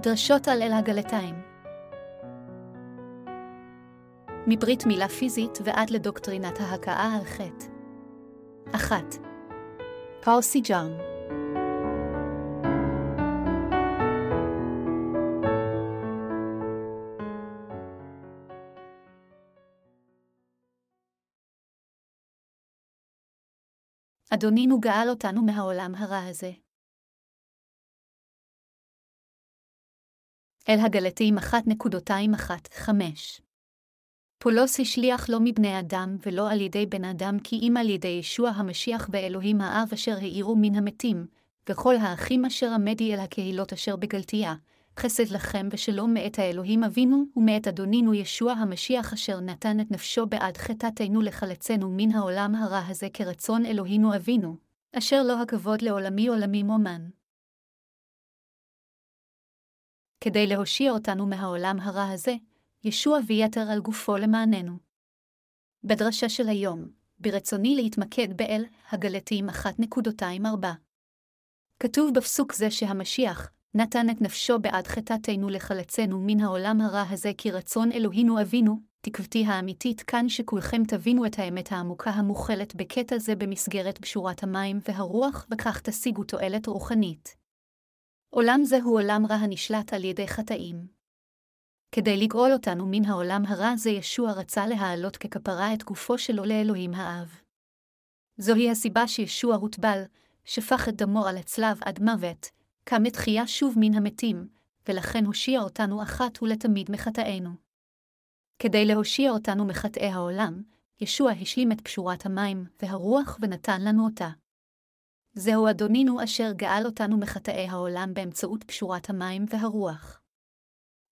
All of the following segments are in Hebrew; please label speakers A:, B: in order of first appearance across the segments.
A: דרשות על אל הגלתיים מברית מילה פיזית ועד לדוקטרינת ההכאה על חטא. אחת. פאוסי ג'אנג אדונינו גאל אותנו מהעולם הרע הזה. אל הגלתים 1.215 פולוס השליח לא מבני אדם ולא על ידי בן אדם כי אם על ידי ישוע המשיח ואלוהים האב אשר האירו מן המתים, וכל האחים אשר עמדי אל הקהילות אשר בגלתיה, חסד לכם ושלום מאת האלוהים אבינו ומאת אדונינו ישוע המשיח אשר נתן את נפשו בעד חטאתנו לחלצנו מן העולם הרע הזה כרצון אלוהינו אבינו, אשר לו הכבוד לעולמי עולמים אומן. כדי להושיע אותנו מהעולם הרע הזה, ישוע ויתר על גופו למעננו. בדרשה של היום, ברצוני להתמקד באל הגלתיים 1.24. כתוב בפסוק זה שהמשיח נתן את נפשו בעד חטאתנו לחלצנו מן העולם הרע הזה כי רצון אלוהינו אבינו, תקוותי האמיתית כאן שכולכם תבינו את האמת העמוקה המוכלת בקטע זה במסגרת פשורת המים והרוח, וכך תשיגו תועלת רוחנית. עולם זה הוא עולם רע הנשלט על ידי חטאים. כדי לגאול אותנו מן העולם הרע זה ישוע רצה להעלות ככפרה את גופו שלו לאלוהים האב. זוהי הסיבה שישוע הוטבל, שפך את דמו על הצלב עד מוות, קם לתחייה שוב מן המתים, ולכן הושיע אותנו אחת ולתמיד מחטאינו. כדי להושיע אותנו מחטאי העולם, ישוע השלים את פשורת המים והרוח ונתן לנו אותה. זהו אדונינו אשר גאל אותנו מחטאי העולם באמצעות פשורת המים והרוח.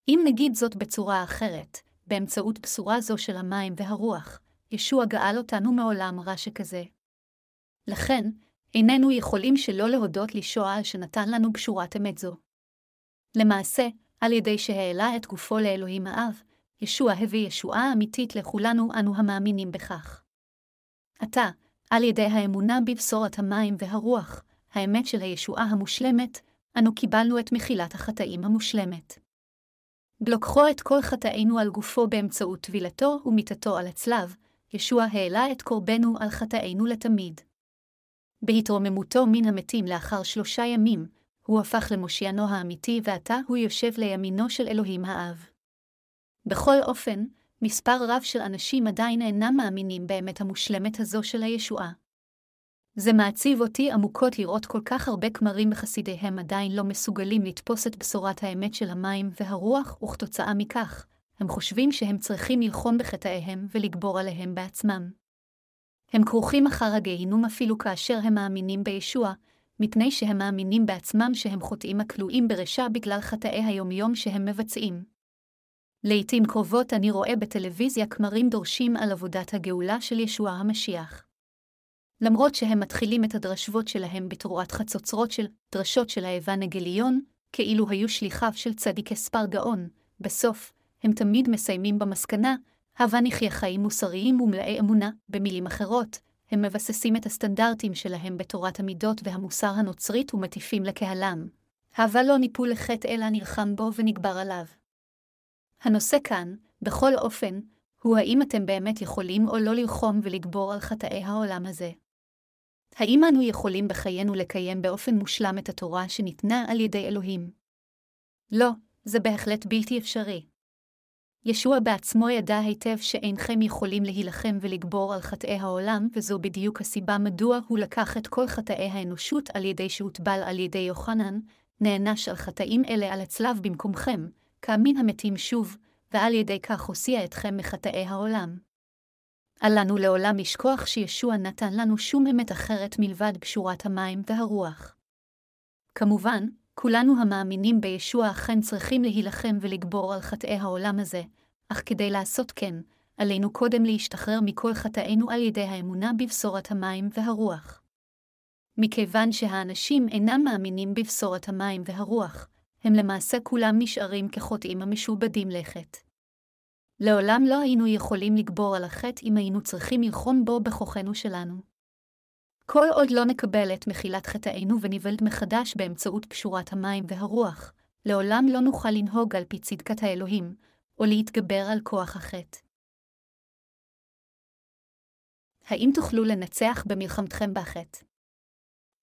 A: אם נגיד זאת בצורה אחרת, באמצעות בשורה זו של המים והרוח, ישוע גאל אותנו מעולם רע שכזה. לכן, איננו יכולים שלא להודות לישוע על שנתן לנו פשורת אמת זו. למעשה, על ידי שהעלה את גופו לאלוהים האב, ישוע הביא ישועה אמיתית לכולנו אנו המאמינים בכך. עתה, על ידי האמונה בבשורת המים והרוח, האמת של הישועה המושלמת, אנו קיבלנו את מחילת החטאים המושלמת. בלוקחו את כל חטאינו על גופו באמצעות טבילתו ומיתתו על הצלב, ישוע העלה את קורבנו על חטאינו לתמיד. בהתרוממותו מן המתים לאחר שלושה ימים, הוא הפך למושיענו האמיתי ועתה הוא יושב לימינו של אלוהים האב. בכל אופן, מספר רב של אנשים עדיין אינם מאמינים באמת המושלמת הזו של הישועה. זה מעציב אותי עמוקות לראות כל כך הרבה כמרים וחסידיהם עדיין לא מסוגלים לתפוס את בשורת האמת של המים והרוח, וכתוצאה מכך, הם חושבים שהם צריכים ללחום בחטאיהם ולגבור עליהם בעצמם. הם כרוכים אחר הגיהינום אפילו כאשר הם מאמינים בישוע, מפני שהם מאמינים בעצמם שהם חוטאים הכלואים ברשע בגלל חטאי היומיום שהם מבצעים. לעתים קרובות אני רואה בטלוויזיה כמרים דורשים על עבודת הגאולה של ישוע המשיח. למרות שהם מתחילים את הדרשבות שלהם בתרועת חצוצרות של דרשות של האבנגליון, כאילו היו שליחיו של צדיק אספר גאון, בסוף, הם תמיד מסיימים במסקנה, הווה נחיה חיים מוסריים ומלאי אמונה, במילים אחרות, הם מבססים את הסטנדרטים שלהם בתורת המידות והמוסר הנוצרית ומטיפים לקהלם. הווה לא ניפול לחטא אלא נלחם בו ונגבר עליו. הנושא כאן, בכל אופן, הוא האם אתם באמת יכולים או לא ללחום ולגבור על חטאי העולם הזה. האם אנו יכולים בחיינו לקיים באופן מושלם את התורה שניתנה על ידי אלוהים? לא, זה בהחלט בלתי אפשרי. ישוע בעצמו ידע היטב שאינכם יכולים להילחם ולגבור על חטאי העולם, וזו בדיוק הסיבה מדוע הוא לקח את כל חטאי האנושות על ידי שהוטבל על ידי יוחנן, נענש על חטאים אלה על הצלב במקומכם, מן המתים שוב, ועל ידי כך הוציאה אתכם מחטאי העולם. אל לנו לעולם לשכוח שישוע נתן לנו שום אמת אחרת מלבד פשורת המים והרוח. כמובן, כולנו המאמינים בישוע אכן צריכים להילחם ולגבור על חטאי העולם הזה, אך כדי לעשות כן, עלינו קודם להשתחרר מכל חטאינו על ידי האמונה בבשורת המים והרוח. מכיוון שהאנשים אינם מאמינים בבשורת המים והרוח, הם למעשה כולם נשארים כחוטאים המשועבדים לחטא. לעולם לא היינו יכולים לגבור על החטא אם היינו צריכים ללחום בו בכוחנו שלנו. כל עוד לא נקבל את מחילת חטאינו וניוולד מחדש באמצעות פשורת המים והרוח, לעולם לא נוכל לנהוג על פי צדקת האלוהים, או להתגבר על כוח החטא. האם תוכלו לנצח במלחמתכם בחטא?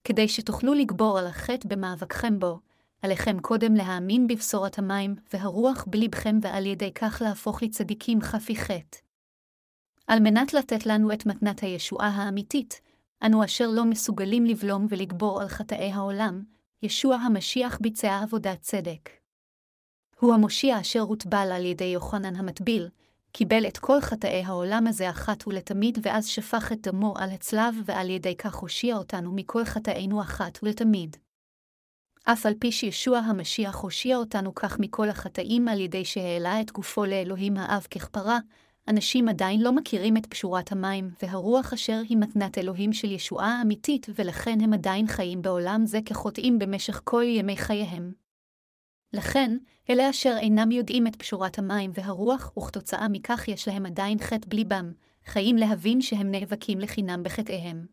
A: כדי שתוכלו לגבור על החטא במאבקכם בו, עליכם קודם להאמין בבשורת המים והרוח בלבכם ועל ידי כך להפוך לצדיקים חפי חטא. על מנת לתת לנו את מתנת הישועה האמיתית, אנו אשר לא מסוגלים לבלום ולגבור על חטאי העולם, ישוע המשיח ביצע עבודת צדק. הוא המושיע אשר הוטבל על ידי יוחנן המטביל, קיבל את כל חטאי העולם הזה אחת ולתמיד, ואז שפך את דמו על הצלב, ועל ידי כך הושיע אותנו מכל חטאינו אחת ולתמיד. אף על פי שישוע המשיח הושיע אותנו כך מכל החטאים על ידי שהעלה את גופו לאלוהים האב ככפרה, אנשים עדיין לא מכירים את פשורת המים, והרוח אשר היא מתנת אלוהים של ישועה אמיתית, ולכן הם עדיין חיים בעולם זה כחוטאים במשך כל ימי חייהם. לכן, אלה אשר אינם יודעים את פשורת המים והרוח, וכתוצאה מכך יש להם עדיין חטא בליבם, חיים להבין שהם נאבקים לחינם בחטאיהם.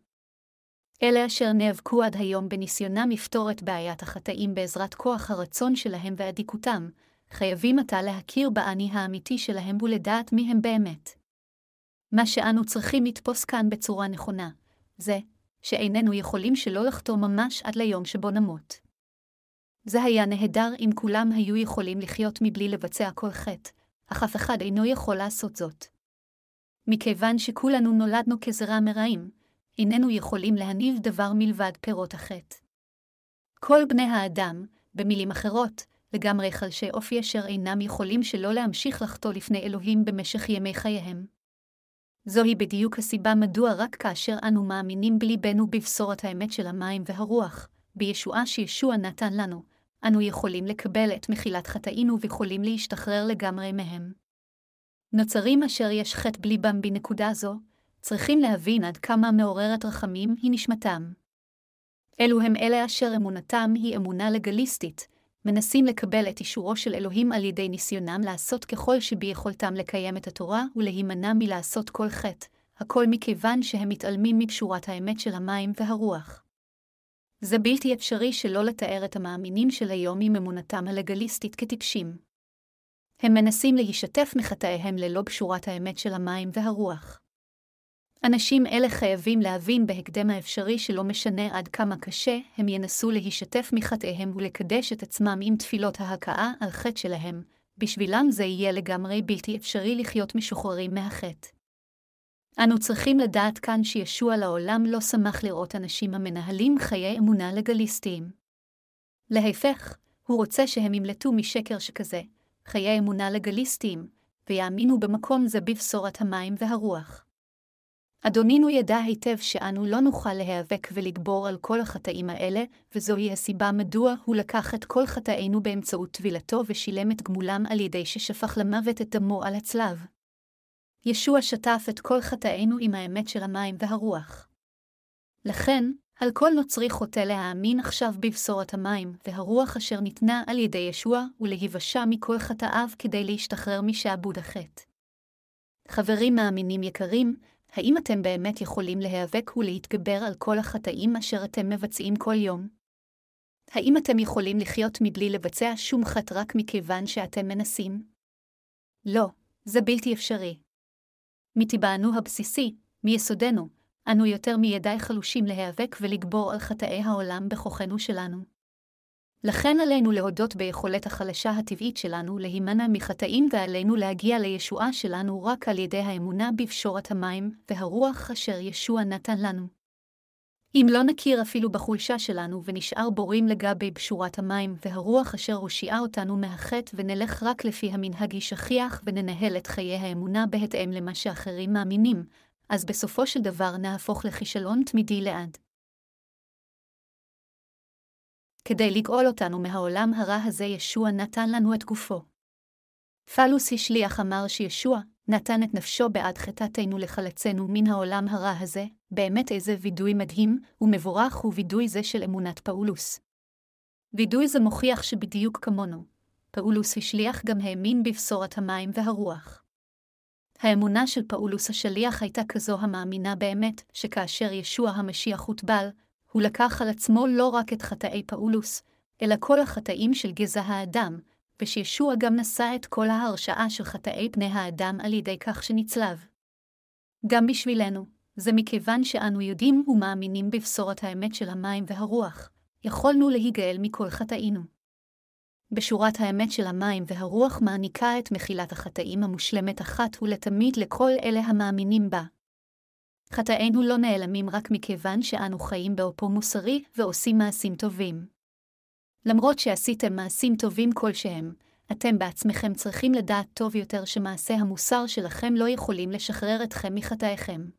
A: אלה אשר נאבקו עד היום בניסיונם לפתור את בעיית החטאים בעזרת כוח הרצון שלהם ואדיקותם, חייבים עתה להכיר באני האמיתי שלהם ולדעת מי הם באמת. מה שאנו צריכים לתפוס כאן בצורה נכונה, זה שאיננו יכולים שלא לחתום ממש עד ליום שבו נמות. זה היה נהדר אם כולם היו יכולים לחיות מבלי לבצע כל חטא, אך אף אחד אינו יכול לעשות זאת. מכיוון שכולנו נולדנו כזרע מרעים, איננו יכולים להניב דבר מלבד פירות החטא. כל בני האדם, במילים אחרות, לגמרי חלשי אופי אשר אינם יכולים שלא להמשיך לחטוא לפני אלוהים במשך ימי חייהם. זוהי בדיוק הסיבה מדוע רק כאשר אנו מאמינים בליבנו בבשורת האמת של המים והרוח, בישועה שישוע נתן לנו, אנו יכולים לקבל את מחילת חטאינו ויכולים להשתחרר לגמרי מהם. נוצרים אשר יש חטא בליבם בנקודה זו, צריכים להבין עד כמה מעוררת רחמים היא נשמתם. אלו הם אלה אשר אמונתם היא אמונה לגליסטית, מנסים לקבל את אישורו של אלוהים על ידי ניסיונם לעשות ככל שביכולתם לקיים את התורה ולהימנע מלעשות כל חטא, הכל מכיוון שהם מתעלמים מפשורת האמת של המים והרוח. זה בלתי אפשרי שלא לתאר את המאמינים של היום עם אמונתם הלגליסטית כטיפשים. הם מנסים להישתף מחטאיהם ללא פשורת האמת של המים והרוח. אנשים אלה חייבים להבין בהקדם האפשרי שלא משנה עד כמה קשה, הם ינסו להישתף מחטאיהם ולקדש את עצמם עם תפילות ההכאה על חטא שלהם, בשבילם זה יהיה לגמרי בלתי אפשרי לחיות משוחררים מהחטא. אנו צריכים לדעת כאן שישוע לעולם לא שמח לראות אנשים המנהלים חיי אמונה לגליסטיים. להפך, הוא רוצה שהם ימלטו משקר שכזה, חיי אמונה לגליסטיים, ויאמינו במקום זה בבשורת המים והרוח. אדונינו ידע היטב שאנו לא נוכל להיאבק ולגבור על כל החטאים האלה, וזוהי הסיבה מדוע הוא לקח את כל חטאינו באמצעות טבילתו ושילם את גמולם על ידי ששפך למוות את דמו על הצלב. ישוע שטף את כל חטאינו עם האמת של המים והרוח. לכן, על כל נוצרי חוטא להאמין עכשיו בבשורת המים והרוח אשר ניתנה על ידי ישוע, ולהיוושע מכל חטאיו כדי להשתחרר משעבוד החטא. חברים מאמינים יקרים, האם אתם באמת יכולים להיאבק ולהתגבר על כל החטאים אשר אתם מבצעים כל יום? האם אתם יכולים לחיות מבלי לבצע שום חטא רק מכיוון שאתם מנסים? לא, זה בלתי אפשרי. מטבענו הבסיסי, מיסודנו, אנו יותר מידי חלושים להיאבק ולגבור על חטאי העולם בכוחנו שלנו. לכן עלינו להודות ביכולת החלשה הטבעית שלנו להימנע מחטאים ועלינו להגיע לישועה שלנו רק על ידי האמונה בפשורת המים והרוח אשר ישוע נתן לנו. אם לא נכיר אפילו בחולשה שלנו ונשאר בורים לגבי בשורת המים והרוח אשר הושיעה אותנו מהחטא ונלך רק לפי המנהג שכיח וננהל את חיי האמונה בהתאם למה שאחרים מאמינים, אז בסופו של דבר נהפוך לכישלון תמידי לעד. כדי לגאול אותנו מהעולם הרע הזה ישוע נתן לנו את גופו. פלוס השליח אמר שישוע נתן את נפשו בעד חטאתנו לחלצנו מן העולם הרע הזה, באמת איזה וידוי מדהים ומבורך הוא וידוי זה של אמונת פאולוס. וידוי זה מוכיח שבדיוק כמונו, פאולוס השליח גם האמין בבשורת המים והרוח. האמונה של פאולוס השליח הייתה כזו המאמינה באמת, שכאשר ישוע המשיח הוטבל, הוא לקח על עצמו לא רק את חטאי פאולוס, אלא כל החטאים של גזע האדם, ושישוע גם נשא את כל ההרשעה של חטאי פני האדם על ידי כך שנצלב. גם בשבילנו, זה מכיוון שאנו יודעים ומאמינים בבשורת האמת של המים והרוח, יכולנו להיגאל מכל חטאינו. בשורת האמת של המים והרוח מעניקה את מחילת החטאים המושלמת אחת ולתמיד לכל אלה המאמינים בה. חטאינו לא נעלמים רק מכיוון שאנו חיים באופו מוסרי ועושים מעשים טובים. למרות שעשיתם מעשים טובים כלשהם, אתם בעצמכם צריכים לדעת טוב יותר שמעשי המוסר שלכם לא יכולים לשחרר אתכם מחטאיכם.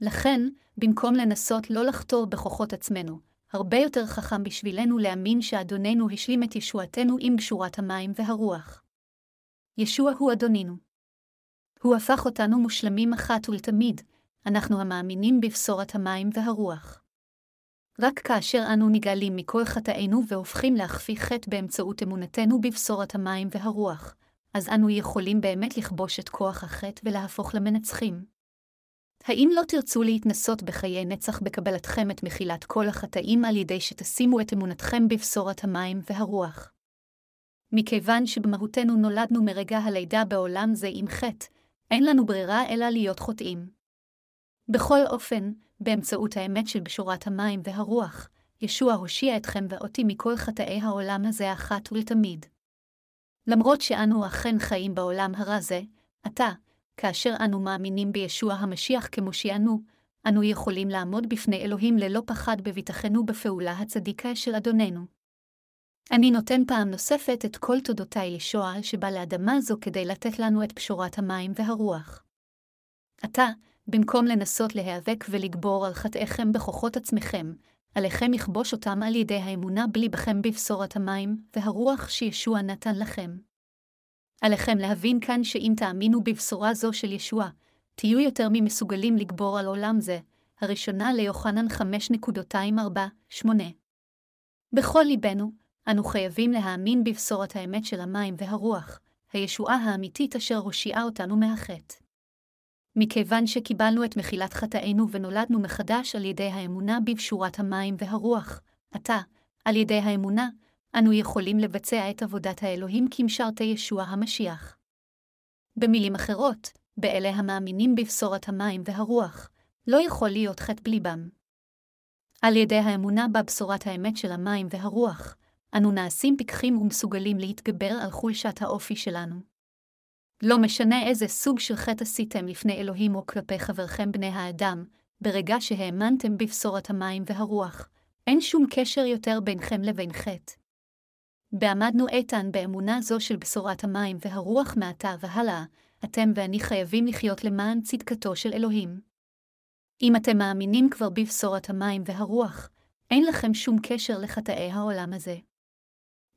A: לכן, במקום לנסות לא לחתור בכוחות עצמנו, הרבה יותר חכם בשבילנו להאמין שאדוננו השלים את ישועתנו עם גשורת המים והרוח. ישוע הוא אדונינו. הוא הפך אותנו מושלמים אחת ולתמיד, אנחנו המאמינים בבשורת המים והרוח. רק כאשר אנו נגאלים מכל חטאינו והופכים להכפיא חטא באמצעות אמונתנו בבשורת המים והרוח, אז אנו יכולים באמת לכבוש את כוח החטא ולהפוך למנצחים. האם לא תרצו להתנסות בחיי נצח בקבלתכם את מחילת כל החטאים על ידי שתשימו את אמונתכם בבשורת המים והרוח? מכיוון שבמהותנו נולדנו מרגע הלידה בעולם זה עם חטא, אין לנו ברירה אלא להיות חוטאים. בכל אופן, באמצעות האמת של בשורת המים והרוח, ישוע הושיע אתכם ואותי מכל חטאי העולם הזה אחת ולתמיד. למרות שאנו אכן חיים בעולם הרע זה, עתה, כאשר אנו מאמינים בישוע המשיח כמושיענו, אנו יכולים לעמוד בפני אלוהים ללא פחד בביטחנו בפעולה הצדיקה של אדוננו. אני נותן פעם נוספת את כל תודותיי ישוע שבא לאדמה זו כדי לתת לנו את פשורת המים והרוח. עתה, במקום לנסות להיאבק ולגבור על חטאיכם בכוחות עצמכם, עליכם לכבוש אותם על ידי האמונה בליבכם בבשורת המים והרוח שישוע נתן לכם. עליכם להבין כאן שאם תאמינו בבשורה זו של ישוע, תהיו יותר ממסוגלים לגבור על עולם זה, הראשונה ליוחנן 5.248. בכל ליבנו, אנו חייבים להאמין בבשורת האמת של המים והרוח, הישועה האמיתית אשר הושיעה אותנו מהחטא. מכיוון שקיבלנו את מחילת חטאינו ונולדנו מחדש על ידי האמונה בבשורת המים והרוח, עתה, על ידי האמונה, אנו יכולים לבצע את עבודת האלוהים כמשרתי ישוע המשיח. במילים אחרות, באלה המאמינים בבשורת המים והרוח, לא יכול להיות חטא בליבם. על ידי האמונה בבשורת האמת של המים והרוח, אנו נעשים פיקחים ומסוגלים להתגבר על חולשת האופי שלנו. לא משנה איזה סוג של חטא עשיתם לפני אלוהים או כלפי חברכם בני האדם, ברגע שהאמנתם בבשורת המים והרוח, אין שום קשר יותר בינכם לבין חטא. בעמדנו איתן באמונה זו של בשורת המים והרוח מעתה והלאה, אתם ואני חייבים לחיות למען צדקתו של אלוהים. אם אתם מאמינים כבר בבשורת המים והרוח, אין לכם שום קשר לחטאי העולם הזה.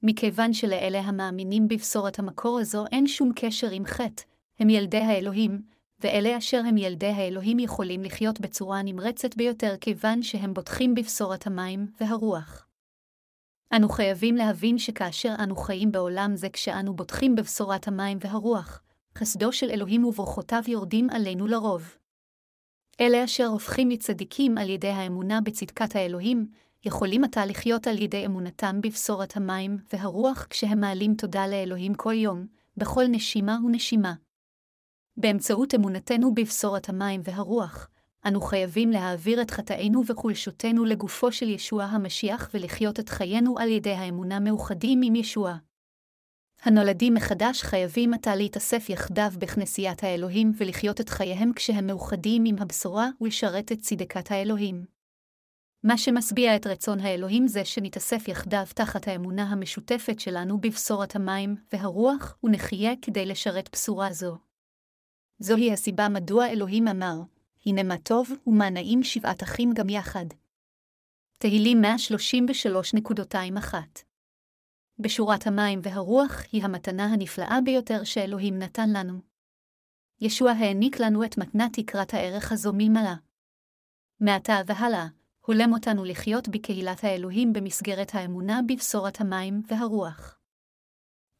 A: מכיוון שלאלה המאמינים בבשורת המקור הזו אין שום קשר עם חטא, הם ילדי האלוהים, ואלה אשר הם ילדי האלוהים יכולים לחיות בצורה נמרצת ביותר כיוון שהם בוטחים בבשורת המים והרוח. אנו חייבים להבין שכאשר אנו חיים בעולם זה כשאנו בוטחים בבשורת המים והרוח, חסדו של אלוהים וברוכותיו יורדים עלינו לרוב. אלה אשר הופכים לצדיקים על ידי האמונה בצדקת האלוהים, יכולים עתה לחיות על ידי אמונתם בבשורת המים והרוח כשהם מעלים תודה לאלוהים כל יום, בכל נשימה ונשימה. באמצעות אמונתנו בבשורת המים והרוח, אנו חייבים להעביר את חטאינו וחולשותינו לגופו של ישוע המשיח ולחיות את חיינו על ידי האמונה מאוחדים עם ישוע. הנולדים מחדש חייבים עתה להתאסף יחדיו בכנסיית האלוהים ולחיות את חייהם כשהם מאוחדים עם הבשורה ולשרת את צדקת האלוהים. מה שמשביע את רצון האלוהים זה שנתאסף יחדיו תחת האמונה המשותפת שלנו בבשורת המים והרוח, ונחיה כדי לשרת בשורה זו. זוהי הסיבה מדוע אלוהים אמר, הנה מה טוב ומה נעים שבעת אחים גם יחד. תהילים 133.21 בשורת המים והרוח היא המתנה הנפלאה ביותר שאלוהים נתן לנו. ישוע העניק לנו את מתנת תקרת הערך הזו ממעלה. מעתה והלאה, הולם אותנו לחיות בקהילת האלוהים במסגרת האמונה בבשורת המים והרוח.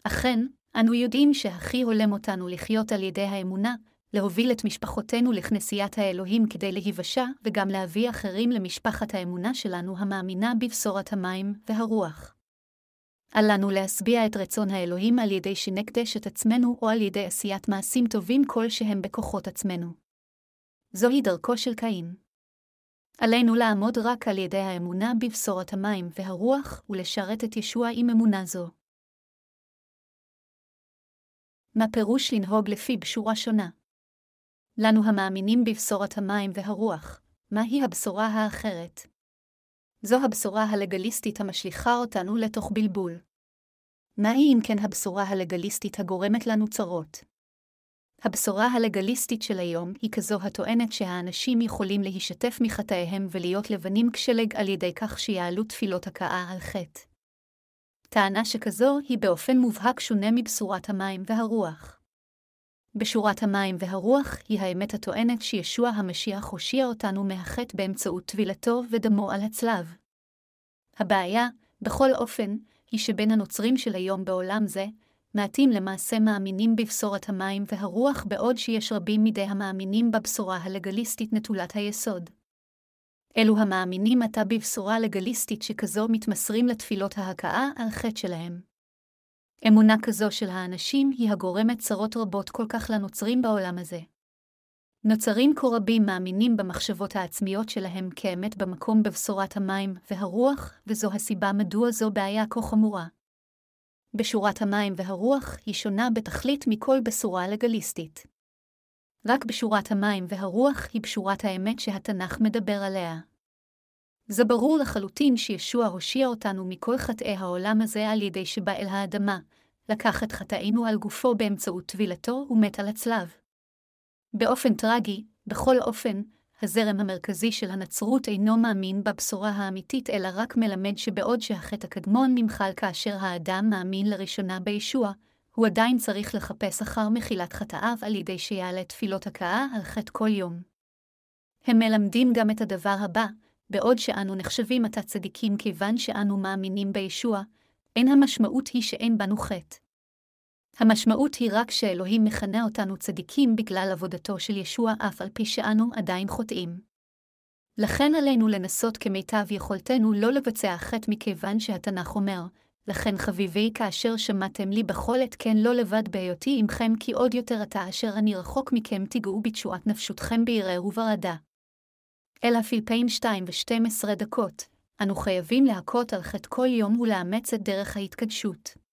A: אכן, אנו יודעים שהכי הולם אותנו לחיות על ידי האמונה, להוביל את משפחותינו לכנסיית האלוהים כדי להיוושע, וגם להביא אחרים למשפחת האמונה שלנו המאמינה בבשורת המים והרוח. אל לנו להשביע את רצון האלוהים על ידי שנקדש את עצמנו או על ידי עשיית מעשים טובים כלשהם בכוחות עצמנו. זוהי דרכו של קין. עלינו לעמוד רק על ידי האמונה בבשורת המים והרוח ולשרת את ישוע עם אמונה זו. מה פירוש לנהוג לפי בשורה שונה? לנו המאמינים בבשורת המים והרוח, מהי הבשורה האחרת? זו הבשורה הלגליסטית המשליכה אותנו לתוך בלבול. מהי אם כן הבשורה הלגליסטית הגורמת לנו צרות? הבשורה הלגליסטית של היום היא כזו הטוענת שהאנשים יכולים להישתף מחטאיהם ולהיות לבנים כשלג על ידי כך שיעלו תפילות הכאה על חטא. טענה שכזו היא באופן מובהק שונה מבשורת המים והרוח. בשורת המים והרוח היא האמת הטוענת שישוע המשיח הושיע אותנו מהחטא באמצעות טבילתו ודמו על הצלב. הבעיה, בכל אופן, היא שבין הנוצרים של היום בעולם זה, מעטים למעשה מאמינים בבשורת המים והרוח בעוד שיש רבים מדי המאמינים בבשורה הלגליסטית נטולת היסוד. אלו המאמינים עתה בבשורה לגליסטית שכזו מתמסרים לתפילות ההכאה על חטא שלהם. אמונה כזו של האנשים היא הגורמת צרות רבות כל כך לנוצרים בעולם הזה. נוצרים כה רבים מאמינים במחשבות העצמיות שלהם כאמת במקום בבשורת המים והרוח, וזו הסיבה מדוע זו בעיה כה חמורה. בשורת המים והרוח היא שונה בתכלית מכל בשורה לגליסטית. רק בשורת המים והרוח היא בשורת האמת שהתנ"ך מדבר עליה. זה ברור לחלוטין שישוע הושיע אותנו מכל חטאי העולם הזה על ידי שבא אל האדמה, לקח את חטאינו על גופו באמצעות טבילתו ומת על הצלב. באופן טרגי, בכל אופן, הזרם המרכזי של הנצרות אינו מאמין בבשורה האמיתית, אלא רק מלמד שבעוד שהחטא הקדמון נמחל כאשר האדם מאמין לראשונה בישוע, הוא עדיין צריך לחפש אחר מחילת חטאיו על ידי שיעלה תפילות הכאה על חטא כל יום. הם מלמדים גם את הדבר הבא, בעוד שאנו נחשבים עתה צדיקים כיוון שאנו מאמינים בישוע, אין המשמעות היא שאין בנו חטא. המשמעות היא רק שאלוהים מכנה אותנו צדיקים בגלל עבודתו של ישוע אף על פי שאנו עדיין חוטאים. לכן עלינו לנסות כמיטב יכולתנו לא לבצע חטא מכיוון שהתנ"ך אומר, לכן חביבי כאשר שמעתם לי בכל עת כן לא לבד בהיותי עמכם כי עוד יותר עתה אשר אני רחוק מכם תיגעו בתשועת נפשותכם ביראה וברעדה. אלא פילפאים 2 ו-12 דקות, אנו חייבים להכות על חטא כל יום ולאמץ את דרך ההתקדשות.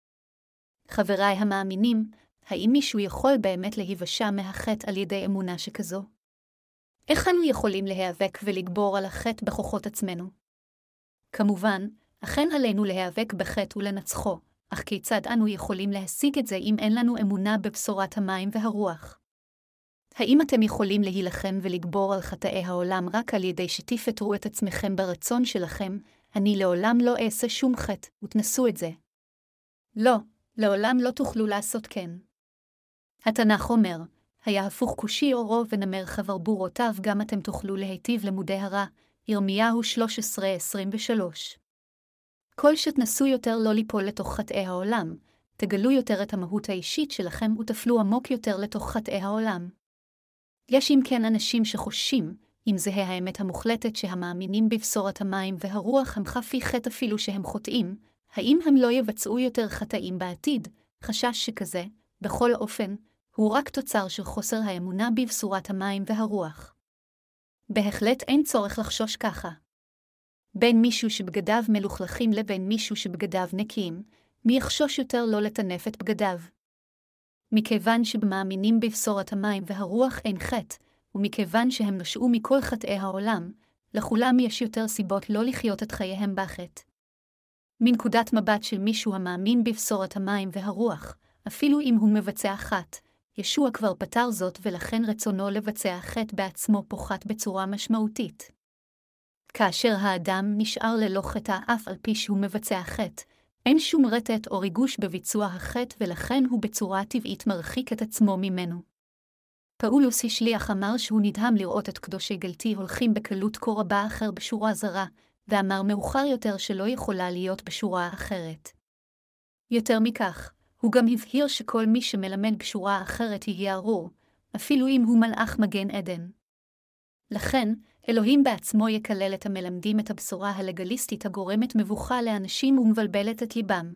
A: חבריי המאמינים, האם מישהו יכול באמת להיוושע מהחטא על ידי אמונה שכזו? איך אנו יכולים להיאבק ולגבור על החטא בכוחות עצמנו? כמובן, אכן עלינו להיאבק בחטא ולנצחו, אך כיצד אנו יכולים להשיג את זה אם אין לנו אמונה בבשורת המים והרוח? האם אתם יכולים להילחם ולגבור על חטאי העולם רק על ידי שתפטרו את עצמכם ברצון שלכם, אני לעולם לא אעשה שום חטא, ותנסו את זה? לא, לעולם לא תוכלו לעשות כן. התנ"ך אומר, היה הפוך כושי אורו ונמר חברבורותיו גם אתם תוכלו להיטיב למודי הרע, ירמיהו 13-23. כל שתנסו יותר לא ליפול לתוך חטאי העולם, תגלו יותר את המהות האישית שלכם ותפלו עמוק יותר לתוך חטאי העולם. יש אם כן אנשים שחושים, אם זהה האמת המוחלטת שהמאמינים בבשורת המים והרוח הם חפי חטא אפילו שהם חוטאים, האם הם לא יבצעו יותר חטאים בעתיד? חשש שכזה, בכל אופן, הוא רק תוצר של חוסר האמונה בבשורת המים והרוח. בהחלט אין צורך לחשוש ככה. בין מישהו שבגדיו מלוכלכים לבין מישהו שבגדיו נקיים, מי יחשוש יותר לא לטנף את בגדיו? מכיוון שבמאמינים בבשורת המים והרוח אין חטא, ומכיוון שהם נשעו מכל חטאי העולם, לכולם יש יותר סיבות לא לחיות את חייהם בחטא. מנקודת מבט של מישהו המאמין בבשורת המים והרוח, אפילו אם הוא מבצע חטא, ישוע כבר פתר זאת ולכן רצונו לבצע חטא בעצמו פוחת בצורה משמעותית. כאשר האדם נשאר ללא חטא אף על פי שהוא מבצע חטא, אין שום רטט או ריגוש בביצוע החטא ולכן הוא בצורה טבעית מרחיק את עצמו ממנו. פאולוס השליח אמר שהוא נדהם לראות את קדושי גלתי הולכים בקלות כה רבה אחר בשורה זרה, ואמר מאוחר יותר שלא יכולה להיות בשורה אחרת. יותר מכך, הוא גם הבהיר שכל מי שמלמד בשורה אחרת יהיה ארור, אפילו אם הוא מלאך מגן עדן. לכן, אלוהים בעצמו יקלל את המלמדים את הבשורה הלגליסטית הגורמת מבוכה לאנשים ומבלבלת את ליבם.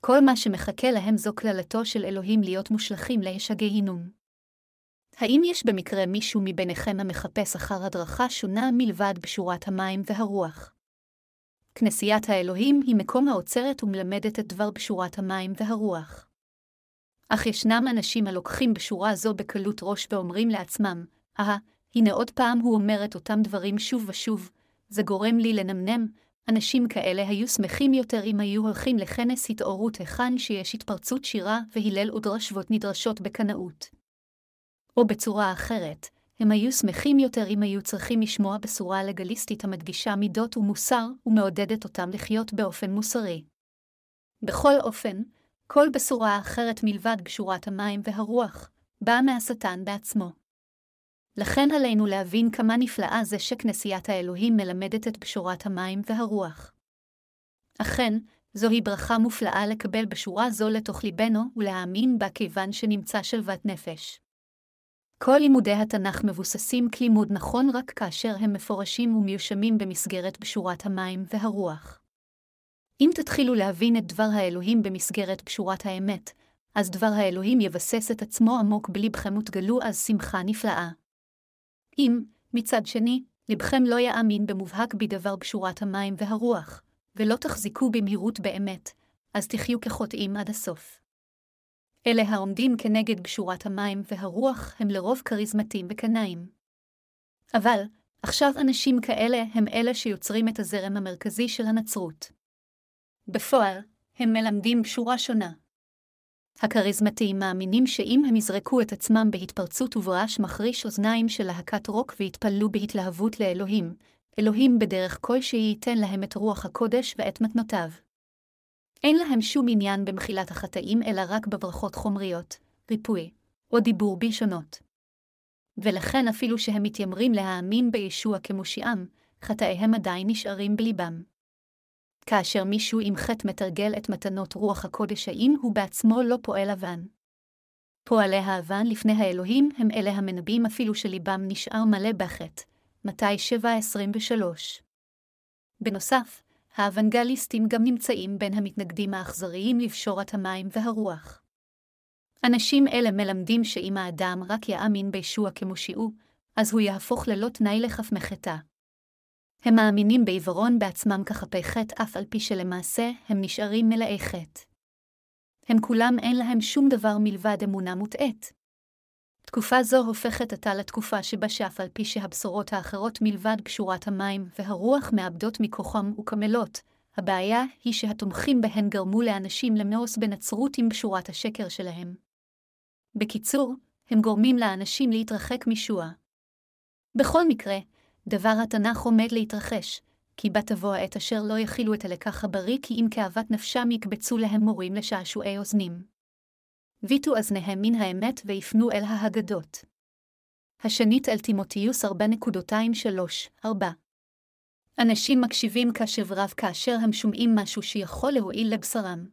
A: כל מה שמחכה להם זו קללתו של אלוהים להיות מושלכים לאש הגיהינום. האם יש במקרה מישהו מביניכם המחפש אחר הדרכה שונה מלבד בשורת המים והרוח? כנסיית האלוהים היא מקום האוצרת ומלמדת את דבר בשורת המים והרוח. אך ישנם אנשים הלוקחים בשורה זו בקלות ראש ואומרים לעצמם, אה, הנה עוד פעם הוא אומר את אותם דברים שוב ושוב, זה גורם לי לנמנם, אנשים כאלה היו שמחים יותר אם היו הולכים לכנס התעוררות היכן שיש התפרצות שירה והלל ודרשבות נדרשות בקנאות. או בצורה אחרת, הם היו שמחים יותר אם היו צריכים לשמוע בשורה לגליסטית המדגישה מידות ומוסר ומעודדת אותם לחיות באופן מוסרי. בכל אופן, כל בשורה אחרת מלבד בשורת המים והרוח, באה מהשטן בעצמו. לכן עלינו להבין כמה נפלאה זה שכנסיית האלוהים מלמדת את בשורת המים והרוח. אכן, זוהי ברכה מופלאה לקבל בשורה זו לתוך ליבנו ולהאמין בה כיוון שנמצא שלוות נפש. כל לימודי התנ"ך מבוססים כלימוד נכון רק כאשר הם מפורשים ומיושמים במסגרת בשורת המים והרוח. אם תתחילו להבין את דבר האלוהים במסגרת בשורת האמת, אז דבר האלוהים יבסס את עצמו עמוק בלבכם ותגלו אז שמחה נפלאה. אם, מצד שני, לבכם לא יאמין במובהק בדבר בשורת המים והרוח, ולא תחזיקו במהירות באמת, אז תחיו כחוטאים עד הסוף. אלה העומדים כנגד בשורת המים והרוח הם לרוב כריזמטים וקנאים. אבל, עכשיו אנשים כאלה הם אלה שיוצרים את הזרם המרכזי של הנצרות. בפועל, הם מלמדים בשורה שונה. הכריזמטיים מאמינים שאם הם יזרקו את עצמם בהתפרצות וברעש מחריש אוזניים של להקת רוק ויתפללו בהתלהבות לאלוהים, אלוהים בדרך כלשהי ייתן להם את רוח הקודש ואת מתנותיו. אין להם שום עניין במחילת החטאים אלא רק בברכות חומריות, ריפוי, או דיבור בלשונות. ולכן אפילו שהם מתיימרים להאמין בישוע כמושיעם, חטאיהם עדיין נשארים בליבם. כאשר מישהו עם חטא מתרגל את מתנות רוח הקודש, האם הוא בעצמו לא פועל אבן? פועלי האבן לפני האלוהים הם אלה המנבאים אפילו שליבם נשאר מלא בחטא, מתי 7.23. בנוסף, האוונגליסטים גם נמצאים בין המתנגדים האכזריים לבשורת המים והרוח. אנשים אלה מלמדים שאם האדם רק יאמין בישוע כמושיעו, אז הוא יהפוך ללא תנאי לכף מחטא. הם מאמינים בעיוורון בעצמם כחפי חטא אף על פי שלמעשה הם נשארים מלאי חטא. הם כולם אין להם שום דבר מלבד אמונה מוטעית. תקופה זו הופכת עתה לתקופה שבה שאף על פי שהבשורות האחרות מלבד קשורת המים והרוח מאבדות מכוחם וקמלות, הבעיה היא שהתומכים בהן גרמו לאנשים למאוס בנצרות עם בשורת השקר שלהם. בקיצור, הם גורמים לאנשים להתרחק משוע. בכל מקרה, דבר התנ"ך עומד להתרחש, כי בה תבוא העת אשר לא יכילו את הלקח הבריא כי אם כאוות נפשם יקבצו להם מורים לשעשועי אוזנים. ויטו אזניהם מן האמת ויפנו אל ההגדות. השנית אל תימותיוס 4.23-4 אנשים מקשיבים קשב רב כאשר הם שומעים משהו שיכול להועיל לבשרם.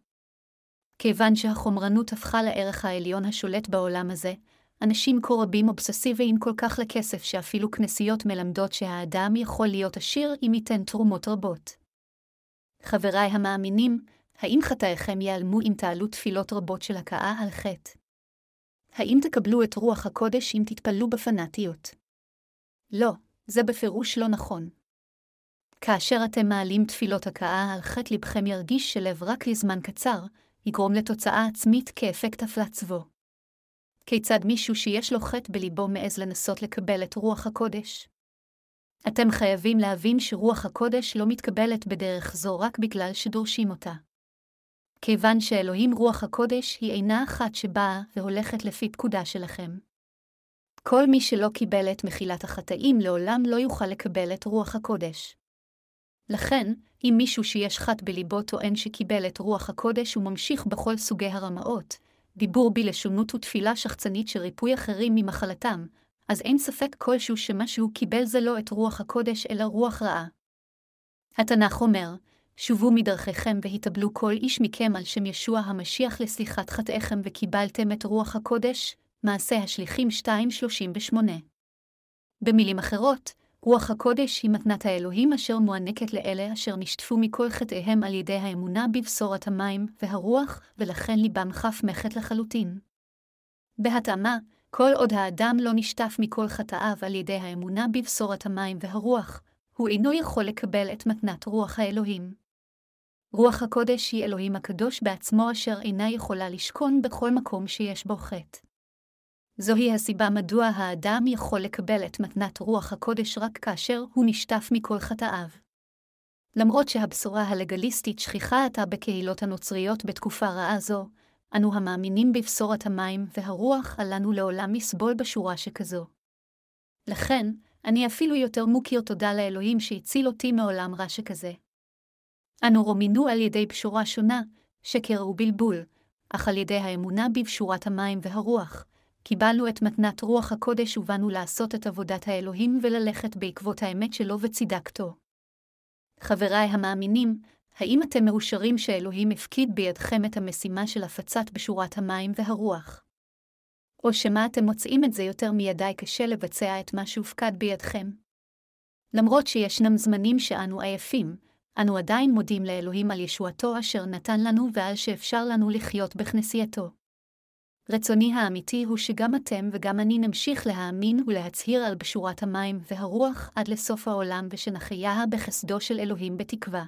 A: כיוון שהחומרנות הפכה לערך העליון השולט בעולם הזה, אנשים כה רבים אובססיביים כל כך לכסף שאפילו כנסיות מלמדות שהאדם יכול להיות עשיר אם ייתן תרומות רבות. חבריי המאמינים, האם חטאיכם ייעלמו אם תעלו תפילות רבות של הכאה על חטא? האם תקבלו את רוח הקודש אם תתפללו בפנאטיות? לא, זה בפירוש לא נכון. כאשר אתם מעלים תפילות הכאה על חטא לבכם ירגיש שלב רק לזמן קצר, יגרום לתוצאה עצמית כאפקט הפלצבו. כיצד מישהו שיש לו חטא בליבו מעז לנסות לקבל את רוח הקודש? אתם חייבים להבין שרוח הקודש לא מתקבלת בדרך זו רק בגלל שדורשים אותה. כיוון שאלוהים רוח הקודש היא אינה אחת שבאה והולכת לפי פקודה שלכם. כל מי שלא קיבל את מחילת החטאים לעולם לא יוכל לקבל את רוח הקודש. לכן, אם מישהו שיש חט בליבו טוען שקיבל את רוח הקודש וממשיך בכל סוגי הרמאות, דיבור בלשונות ותפילה שחצנית של ריפוי אחרים ממחלתם, אז אין ספק כלשהו שמה שהוא קיבל זה לא את רוח הקודש אלא רוח רעה. התנ"ך אומר, שובו מדרכיכם והתאבלו כל איש מכם על שם ישוע המשיח לסליחת חטאיכם וקיבלתם את רוח הקודש, מעשה השליחים 2.38. במילים אחרות, רוח הקודש היא מתנת האלוהים אשר מוענקת לאלה אשר נשטפו מכל חטאיהם על ידי האמונה בבשורת המים והרוח, ולכן ליבם חף מחט לחלוטין. בהתאמה, כל עוד האדם לא נשטף מכל חטאיו על ידי האמונה בבשורת המים והרוח, הוא אינו יכול לקבל את מתנת רוח האלוהים. רוח הקודש היא אלוהים הקדוש בעצמו אשר אינה יכולה לשכון בכל מקום שיש בו חטא. זוהי הסיבה מדוע האדם יכול לקבל את מתנת רוח הקודש רק כאשר הוא נשטף מכל חטאיו. למרות שהבשורה הלגליסטית שכיחה עתה בקהילות הנוצריות בתקופה רעה זו, אנו המאמינים בבשורת המים והרוח עלינו לעולם לסבול בשורה שכזו. לכן, אני אפילו יותר מוקיר תודה לאלוהים שהציל אותי מעולם רע שכזה. אנו רומינו על ידי בשורה שונה, שקר ובלבול, אך על ידי האמונה בבשורת המים והרוח, קיבלנו את מתנת רוח הקודש ובאנו לעשות את עבודת האלוהים וללכת בעקבות האמת שלו וצדקתו. חבריי המאמינים, האם אתם מאושרים שאלוהים הפקיד בידכם את המשימה של הפצת בשורת המים והרוח? או שמא אתם מוצאים את זה יותר מידי קשה לבצע את מה שהופקד בידכם? למרות שישנם זמנים שאנו עייפים, אנו עדיין מודים לאלוהים על ישועתו אשר נתן לנו ועל שאפשר לנו לחיות בכנסייתו. רצוני האמיתי הוא שגם אתם וגם אני נמשיך להאמין ולהצהיר על בשורת המים והרוח עד לסוף העולם ושנחיה בחסדו של אלוהים בתקווה.